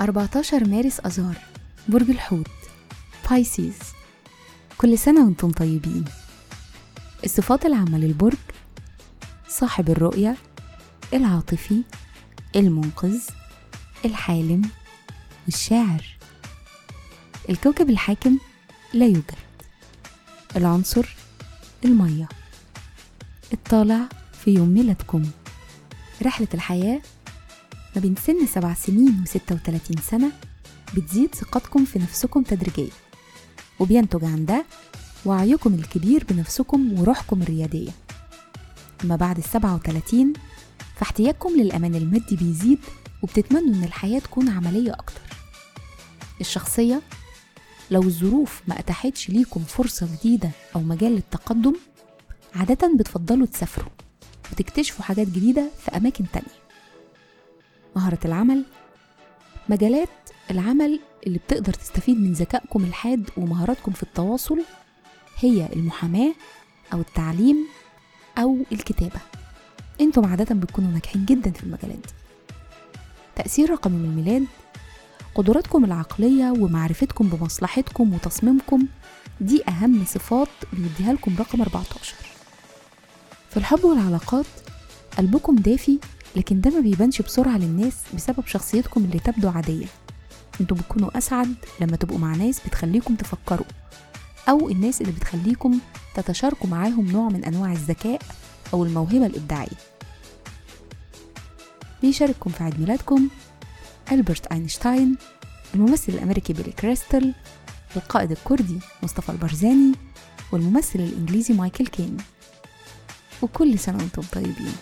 14 مارس أذار برج الحوت بايسيز كل سنة وأنتم طيبين. الصفات العامة للبرج صاحب الرؤية العاطفي المنقذ الحالم والشاعر الكوكب الحاكم لا يوجد. العنصر المية. الطالع في يوم ميلادكم. رحلة الحياة ما بين سن سبع سنين وستة وتلاتين سنة بتزيد ثقتكم في نفسكم تدريجيا. وبينتج عن ده وعيكم الكبير بنفسكم وروحكم الريادية. أما بعد السبعة وتلاتين فاحتياجكم للأمان المادي بيزيد وبتتمنوا إن الحياة تكون عملية أكتر. الشخصية لو الظروف ما أتاحتش ليكم فرصة جديدة أو مجال للتقدم عادة بتفضلوا تسافروا وتكتشفوا حاجات جديدة في أماكن تانية. مهارة العمل مجالات العمل اللي بتقدر تستفيد من ذكائكم الحاد ومهاراتكم في التواصل هي المحاماة أو التعليم أو الكتابة. أنتم عادة بتكونوا ناجحين جدا في المجالات دي. تأثير رقم الميلاد قدراتكم العقلية ومعرفتكم بمصلحتكم وتصميمكم دي أهم صفات بيديها لكم رقم 14 في الحب والعلاقات قلبكم دافي لكن ده ما بيبانش بسرعة للناس بسبب شخصيتكم اللي تبدو عادية. أنتوا بتكونوا أسعد لما تبقوا مع ناس بتخليكم تفكروا أو الناس اللي بتخليكم تتشاركوا معاهم نوع من أنواع الذكاء أو الموهبة الإبداعية. بيشارككم في عيد ميلادكم ألبرت أينشتاين الممثل الأمريكي بيلي كريستل القائد الكردي مصطفى البرزاني والممثل الإنجليزي مايكل كين. وكل سنة وأنتم طيبين.